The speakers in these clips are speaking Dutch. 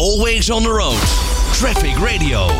Always on the road. Traffic Radio.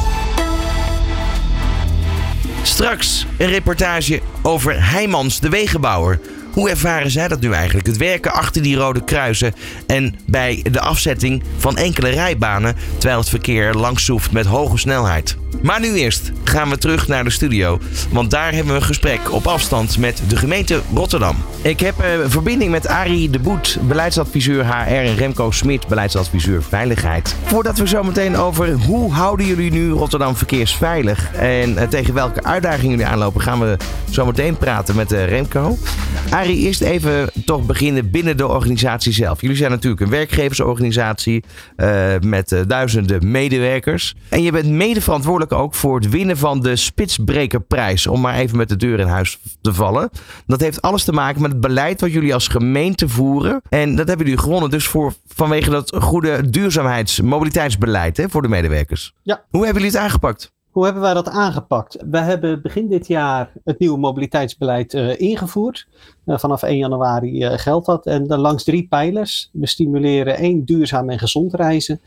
Straks een reportage over Heijmans, de wegenbouwer. Hoe ervaren zij dat nu eigenlijk? Het werken achter die rode kruisen en bij de afzetting van enkele rijbanen terwijl het verkeer langs hoeft met hoge snelheid. Maar nu eerst gaan we terug naar de studio, want daar hebben we een gesprek op afstand met de gemeente Rotterdam. Ik heb eh, verbinding met Arie de Boet, beleidsadviseur HR en Remco Smit, beleidsadviseur Veiligheid. Voordat we zo meteen over hoe houden jullie nu Rotterdam verkeersveilig en eh, tegen welke uitdagingen jullie aanlopen, gaan we zo meteen praten met uh, Remco. Arie, eerst even toch beginnen binnen de organisatie zelf. Jullie zijn natuurlijk een werkgeversorganisatie met duizenden medewerkers en je bent mede verantwoordelijk ook voor het winnen van de Spitsbrekerprijs. Om maar even met de deur in huis te vallen. Dat heeft alles te maken met het beleid wat jullie als gemeente voeren. En dat hebben jullie gewonnen dus voor, vanwege dat goede duurzaamheids- mobiliteitsbeleid hè, voor de medewerkers. Ja. Hoe hebben jullie het aangepakt? Hoe hebben wij dat aangepakt? We hebben begin dit jaar het nieuwe mobiliteitsbeleid uh, ingevoerd. Uh, vanaf 1 januari uh, geldt dat. En dan langs drie pijlers. We stimuleren één duurzaam en gezond reizen.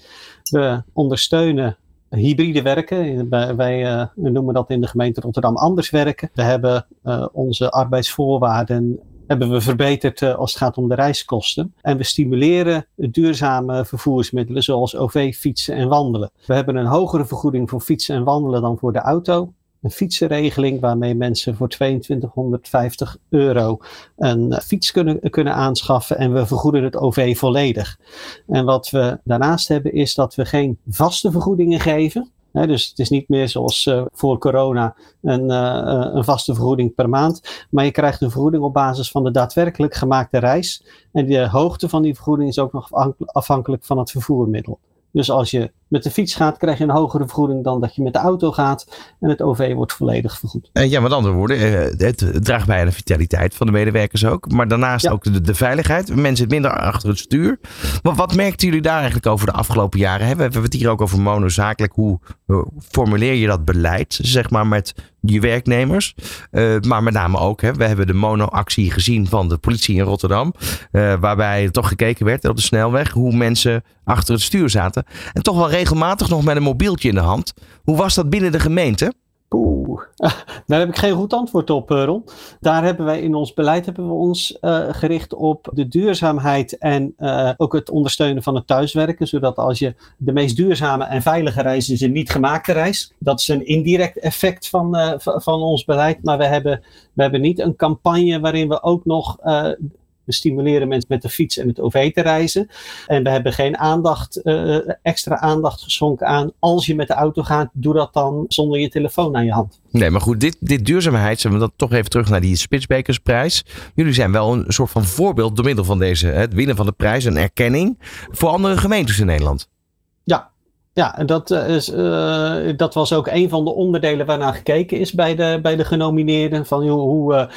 We ondersteunen hybride werken. Wij uh, noemen dat in de gemeente Rotterdam anders werken. We hebben uh, onze arbeidsvoorwaarden hebben we verbeterd uh, als het gaat om de reiskosten. En we stimuleren duurzame vervoersmiddelen zoals OV, fietsen en wandelen. We hebben een hogere vergoeding voor fietsen en wandelen dan voor de auto een fietsenregeling waarmee mensen voor 2250 euro een fiets kunnen, kunnen aanschaffen en we vergoeden het OV volledig. En wat we daarnaast hebben is dat we geen vaste vergoedingen geven. dus het is niet meer zoals uh, voor corona een, uh, een, vaste vergoeding per maand. Maar je krijgt een vergoeding op basis van de daadwerkelijk gemaakte reis. En de hoogte van die vergoeding is ook nog afhankelijk van het vervoermiddel. Dus als je met de fiets gaat, krijg je een hogere vergoeding dan dat je met de auto gaat. En het OV wordt volledig vergoed. Uh, ja, met andere woorden, uh, het draagt bij aan de vitaliteit van de medewerkers ook. Maar daarnaast ook de, de, veiligheid. Mensen zitten minder achter het stuur. Maar wat merkten jullie daar eigenlijk over de afgelopen jaren? Hè? We hebben het hier ook over monozakelijk. Hoe formuleer je dat beleid, zeg maar, met je werknemers? Uh, maar met name ook, hè, we hebben de mono-actie gezien van de politie in Rotterdam. waarbij toch gekeken werd op de snelweg hoe mensen achter het stuur zaten. En toch wel regelmatig nog met een mobieltje in de hand. Hoe was dat binnen de gemeente? Oeh, daar heb ik geen goed antwoord op, eh, Ron. Daar hebben wij in ons beleid hebben we ons uh, gericht op de duurzaamheid en uh, ook het ondersteunen van het thuiswerken. Zodat als je de meest duurzame en veilige reis is een niet gemaakte reis. Dat is een indirect effect van, van ons beleid. Maar we hebben, we hebben niet een campagne waarin we ook nog we stimuleren mensen met de fiets en het OV te reizen. En we hebben geen aandacht, uh, extra aandacht geschonken aan als je met de auto gaat, doe dat dan zonder je telefoon aan je hand. Nee, maar goed, dit, dit duurzaamheid, we dat toch even terug naar die Spitsbekersprijs. Jullie zijn wel een soort van voorbeeld door middel van deze, het winnen van de prijs, een erkenning voor andere gemeentes in Nederland. Ja, ja, dat, uh, is, uh, dat was ook een van de onderdelen waarnaar gekeken is bij de, bij de genomineerden. Van, hoe,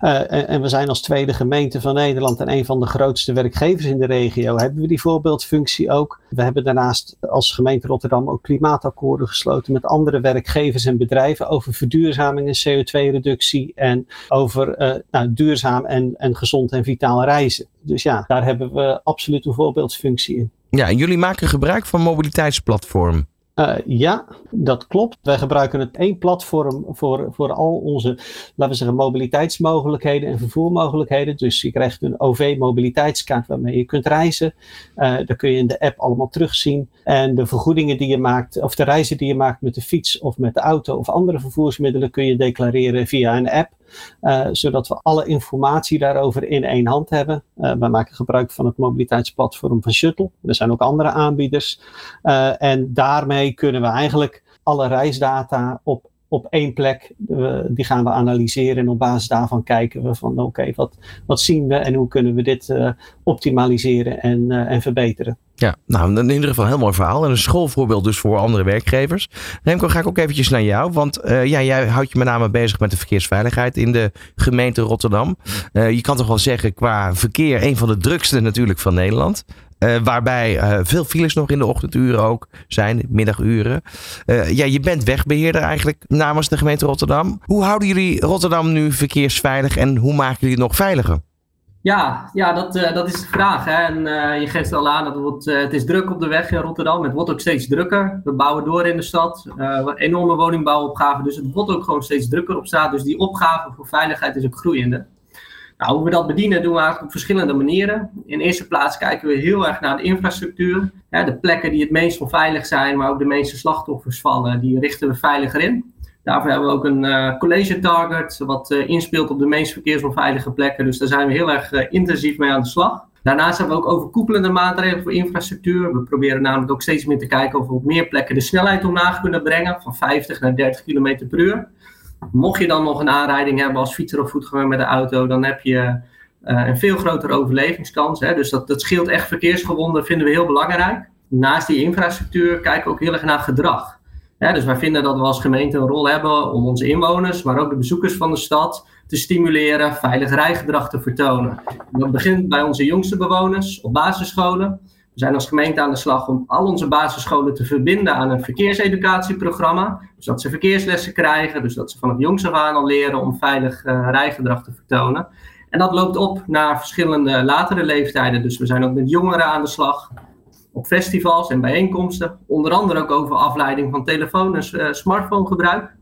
en, en, we zijn als tweede gemeente van Nederland en een van de grootste werkgevers in de regio. Hebben we die voorbeeldfunctie ook? We hebben daarnaast als gemeente Rotterdam ook klimaatakkoorden gesloten met andere werkgevers en bedrijven over verduurzaming en CO2-reductie en over nou, duurzaam en, en gezond en vitaal reizen. Dus ja, daar hebben we absoluut een voorbeeldfunctie in. Ja, jullie maken gebruik van mobiliteitsplatform. Uh, ja, dat klopt. Wij gebruiken het één platform voor, voor al onze, laten we zeggen, mobiliteitsmogelijkheden en vervoermogelijkheden. Dus je krijgt een OV-mobiliteitskaart waarmee je kunt reizen. Uh, dat kun je in de app allemaal terugzien. En de vergoedingen die je maakt, of de reizen die je maakt met de fiets of met de auto of andere vervoersmiddelen, kun je declareren via een app. Uh, zodat we alle informatie daarover in één hand hebben. Uh, wij maken gebruik van het mobiliteitsplatform van Shuttle. Er zijn ook andere aanbieders. Uh, en daarmee kunnen we eigenlijk alle reisdata op op één plek, die gaan we analyseren en op basis daarvan kijken we van oké, wat, wat zien we en hoe kunnen we dit uh, optimaliseren en, uh, en verbeteren. Ja, nou in ieder geval een heel mooi verhaal en een schoolvoorbeeld dus voor andere werkgevers. Remco, ga ik ook eventjes naar jou, want ja, jij houdt je met name bezig met de verkeersveiligheid in de gemeente Rotterdam. je kan toch wel zeggen qua verkeer een van de drukste natuurlijk van Nederland. Uh, waarbij uh, veel files nog in de ochtenduren ook zijn, middaguren. Uh, ja, je bent wegbeheerder eigenlijk namens de gemeente Rotterdam. Hoe houden jullie Rotterdam nu verkeersveilig en hoe maken jullie het nog veiliger? Ja, ja dat, dat is de vraag. Hè. En je geeft al aan, dat het, wordt, het is druk op de weg in Rotterdam. Het wordt ook steeds drukker. We bouwen door in de stad. enorme woningbouwopgave. Dus het wordt ook gewoon steeds drukker op straat. Dus die opgave voor veiligheid is ook groeiende. Nou, hoe we dat bedienen doen we eigenlijk op verschillende manieren. In eerste plaats kijken we heel erg naar de infrastructuur. de plekken die het meest onveilig zijn, maar ook de meeste slachtoffers vallen, die richten we veiliger in. Daarvoor hebben we ook een uh, college target, wat uh, inspeelt op de meest verkeersonveilige plekken. Dus daar zijn we heel erg uh, intensief mee aan de slag. Daarnaast hebben we ook overkoepelende maatregelen voor infrastructuur. We proberen namelijk ook steeds meer te kijken of we op meer plekken de snelheid omlaag kunnen brengen, van 50 naar 30 km per uur. Mocht je dan nog een aanrijding hebben als fietser of voetganger met de auto, dan heb je een veel grotere overlevingskans. Hè. Dus dat, dat scheelt echt verkeersgewonden, vinden we heel belangrijk. Naast die infrastructuur kijken we ook heel erg naar gedrag dus wij vinden dat we als gemeente een rol hebben om onze inwoners, maar ook de bezoekers van de stad, te stimuleren veilig rijgedrag te vertonen. Dat begint bij onze jongste bewoners op basisscholen. We zijn als gemeente aan de slag om al onze basisscholen te verbinden aan een verkeerseducatieprogramma. Dus dat ze verkeerslessen krijgen, dus dat ze vanaf jongs af aan al leren om veilig uh, rijgedrag te vertonen. En dat loopt op naar verschillende latere leeftijden. Dus we zijn ook met jongeren aan de slag op festivals en bijeenkomsten. Onder andere ook over afleiding van telefoon- en uh, smartphonegebruik.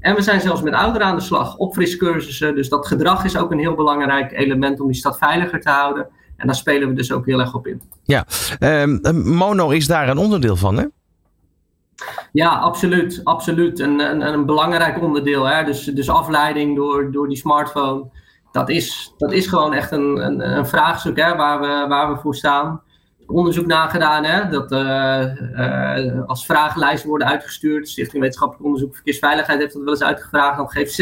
En we zijn zelfs met ouderen aan de slag, opfriscursussen. Dus dat gedrag is ook een heel belangrijk element om die stad veiliger te houden. En daar spelen we dus ook heel erg op in. Ja, um, mono is daar een onderdeel van, hè? Ja, absoluut. absoluut. Een, een, een belangrijk onderdeel. Hè? Dus, dus afleiding door, door die smartphone. Dat is, dat is gewoon echt een, een, een vraagstuk hè, waar, we, waar we voor staan onderzoek nagedaan. Hè, dat uh, als vragenlijsten worden uitgestuurd. Stichting Wetenschappelijk Onderzoek Verkeersveiligheid heeft dat wel eens uitgevraagd. Dan geeft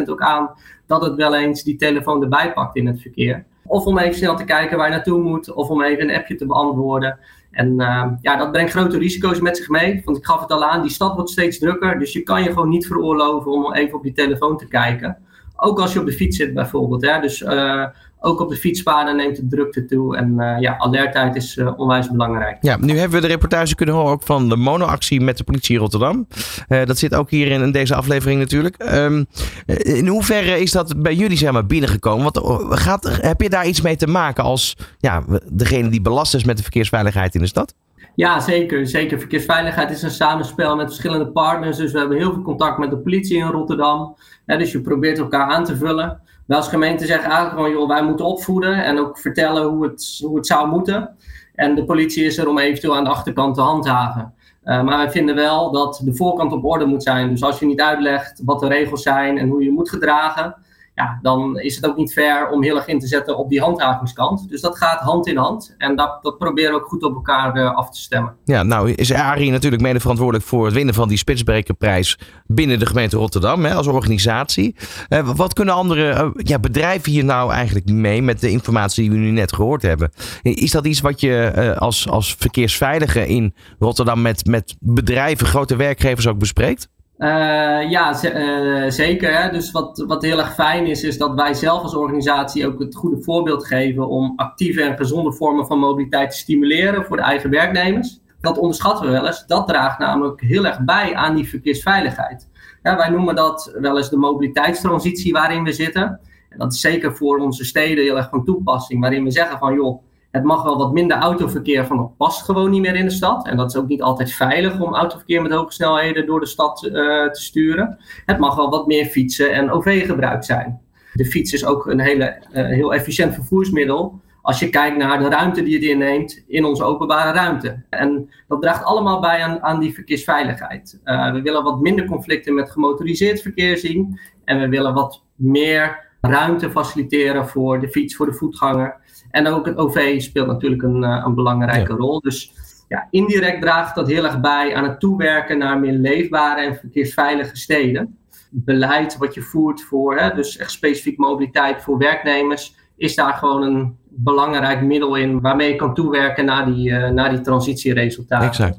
66% ook aan dat het wel eens die telefoon erbij pakt in het verkeer. Of om even snel te kijken waar je naartoe moet. Of om even een appje te beantwoorden. En uh, ja, dat brengt grote risico's met zich mee. Want ik gaf het al aan, die stad wordt steeds drukker. Dus je kan je gewoon niet veroorloven om even op die telefoon te kijken. Ook als je op de fiets zit bijvoorbeeld. Dus uh, ook op de fietspaden neemt de drukte toe. En uh, ja, alertheid is uh, onwijs belangrijk. Ja, nu hebben we de reportage kunnen horen ook van de monoactie met de politie in Rotterdam. Uh, dat zit ook hier in, in deze aflevering natuurlijk. Um, in hoeverre is dat bij jullie zeg maar, binnengekomen? Want gaat, heb je daar iets mee te maken als ja, degene die belast is met de verkeersveiligheid in de stad? Ja, zeker. Zeker. Verkeersveiligheid is een samenspel met verschillende partners. Dus we hebben heel veel contact met de politie in Rotterdam. Ja, dus je probeert elkaar aan te vullen. Wij als gemeente zeggen eigenlijk gewoon, joh, wij moeten opvoeden en ook vertellen hoe het, hoe het zou moeten. En de politie is er om eventueel aan de achterkant te handhaven. Uh, maar wij vinden wel dat de voorkant op orde moet zijn. Dus als je niet uitlegt wat de regels zijn en hoe je moet gedragen, ja, dan is het ook niet fair om heel erg in te zetten op die handhavingskant. Dus dat gaat hand in hand. En dat, dat proberen we ook goed op elkaar uh, af te stemmen. Ja, nou is Arie natuurlijk mede verantwoordelijk voor het winnen van die Spitsbrekerprijs binnen de gemeente Rotterdam hè, als organisatie. Uh, wat kunnen andere uh, ja, bedrijven hier nou eigenlijk mee met de informatie die we nu net gehoord hebben? Is dat iets wat je als, als verkeersveilige in Rotterdam met, met bedrijven, grote werkgevers ook bespreekt? Uh, ja, uh, zeker. Hè? Dus wat, wat heel erg fijn is, is dat wij zelf als organisatie ook het goede voorbeeld geven om actieve en gezonde vormen van mobiliteit te stimuleren voor de eigen werknemers. Dat onderschatten we wel eens. Dat draagt namelijk heel erg bij aan die verkeersveiligheid. Ja, wij noemen dat wel eens de mobiliteitstransitie waarin we zitten. En dat is zeker voor onze steden heel erg van toepassing, waarin we zeggen van joh, het mag wel wat minder autoverkeer, van het past gewoon niet meer in de stad. En dat is ook niet altijd veilig om autoverkeer met hoge snelheden door de stad uh, te sturen. Het mag wel wat meer fietsen en OV-gebruik zijn. De fiets is ook een hele, uh, heel efficiënt vervoersmiddel als je kijkt naar de ruimte die het inneemt in onze openbare ruimte. En dat draagt allemaal bij aan, aan die verkeersveiligheid. Uh, we willen wat minder conflicten met gemotoriseerd verkeer zien. En we willen wat meer ruimte faciliteren voor de fiets, voor de voetganger. En ook het OV speelt natuurlijk een, eh, een belangrijke rol. Dus ja, indirect draagt dat heel erg bij aan het toewerken naar meer leefbare en verkeersveilige steden. Beleid wat je voert voor, hè, dus echt specifiek mobiliteit voor werknemers, is daar gewoon een belangrijk middel in waarmee je kan toewerken naar die, uh, naar die transitieresultaten. Exact.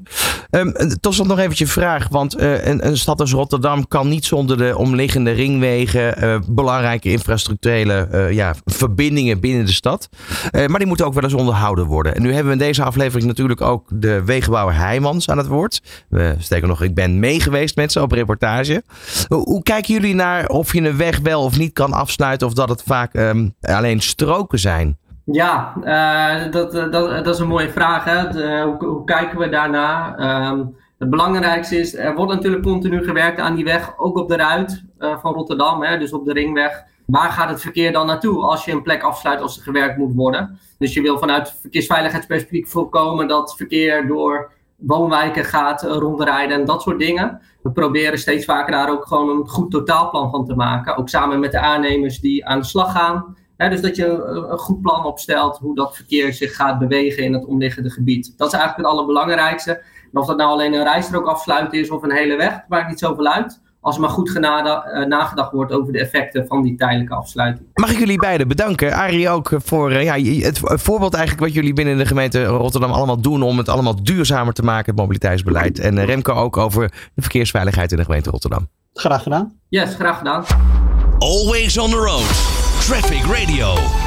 Um, tot slot nog eventjes een vraag. Want uh, een, stad als Rotterdam kan niet zonder de omliggende ringwegen, belangrijke infrastructurele ja, verbindingen binnen de stad. maar die moeten ook wel eens onderhouden worden. En nu hebben we in deze aflevering natuurlijk ook de wegenbouwer Heijmans aan het woord. We steken nog, ik ben mee geweest met ze op reportage. Hoe, kijken jullie naar of je een weg wel of niet kan afsluiten of dat het vaak um, alleen stroken zijn? Ja, uh, dat, dat, dat is een mooie vraag. Hè? Hoe, hoe, kijken we daarna? Um, het belangrijkste is, er wordt natuurlijk continu gewerkt aan die weg, ook op de ruit van Rotterdam, hè? dus op de ringweg. Waar gaat het verkeer dan naartoe als je een plek afsluit als er gewerkt moet worden? Dus je wil vanuit verkeersveiligheidsperspectief voorkomen dat verkeer door woonwijken gaat rondrijden en dat soort dingen. We proberen steeds vaker daar ook gewoon een goed totaalplan van te maken. Ook samen met de aannemers die aan de slag gaan dus dat je een goed plan opstelt hoe dat verkeer zich gaat bewegen in het omliggende gebied. Dat is eigenlijk het allerbelangrijkste. En of dat nou alleen een rijstrook afsluiten is of een hele weg, maakt niet zoveel uit. Als er maar goed genada, uh, nagedacht wordt over de effecten van die tijdelijke afsluiting. Mag ik jullie beiden bedanken. Arie ook voor uh, ja, het voorbeeld eigenlijk wat jullie binnen de gemeente Rotterdam allemaal doen om het allemaal duurzamer te maken, het mobiliteitsbeleid. En uh, Remco ook over de verkeersveiligheid in de gemeente Rotterdam. Graag gedaan. Yes, graag gedaan. Always on the road. Traffic Radio.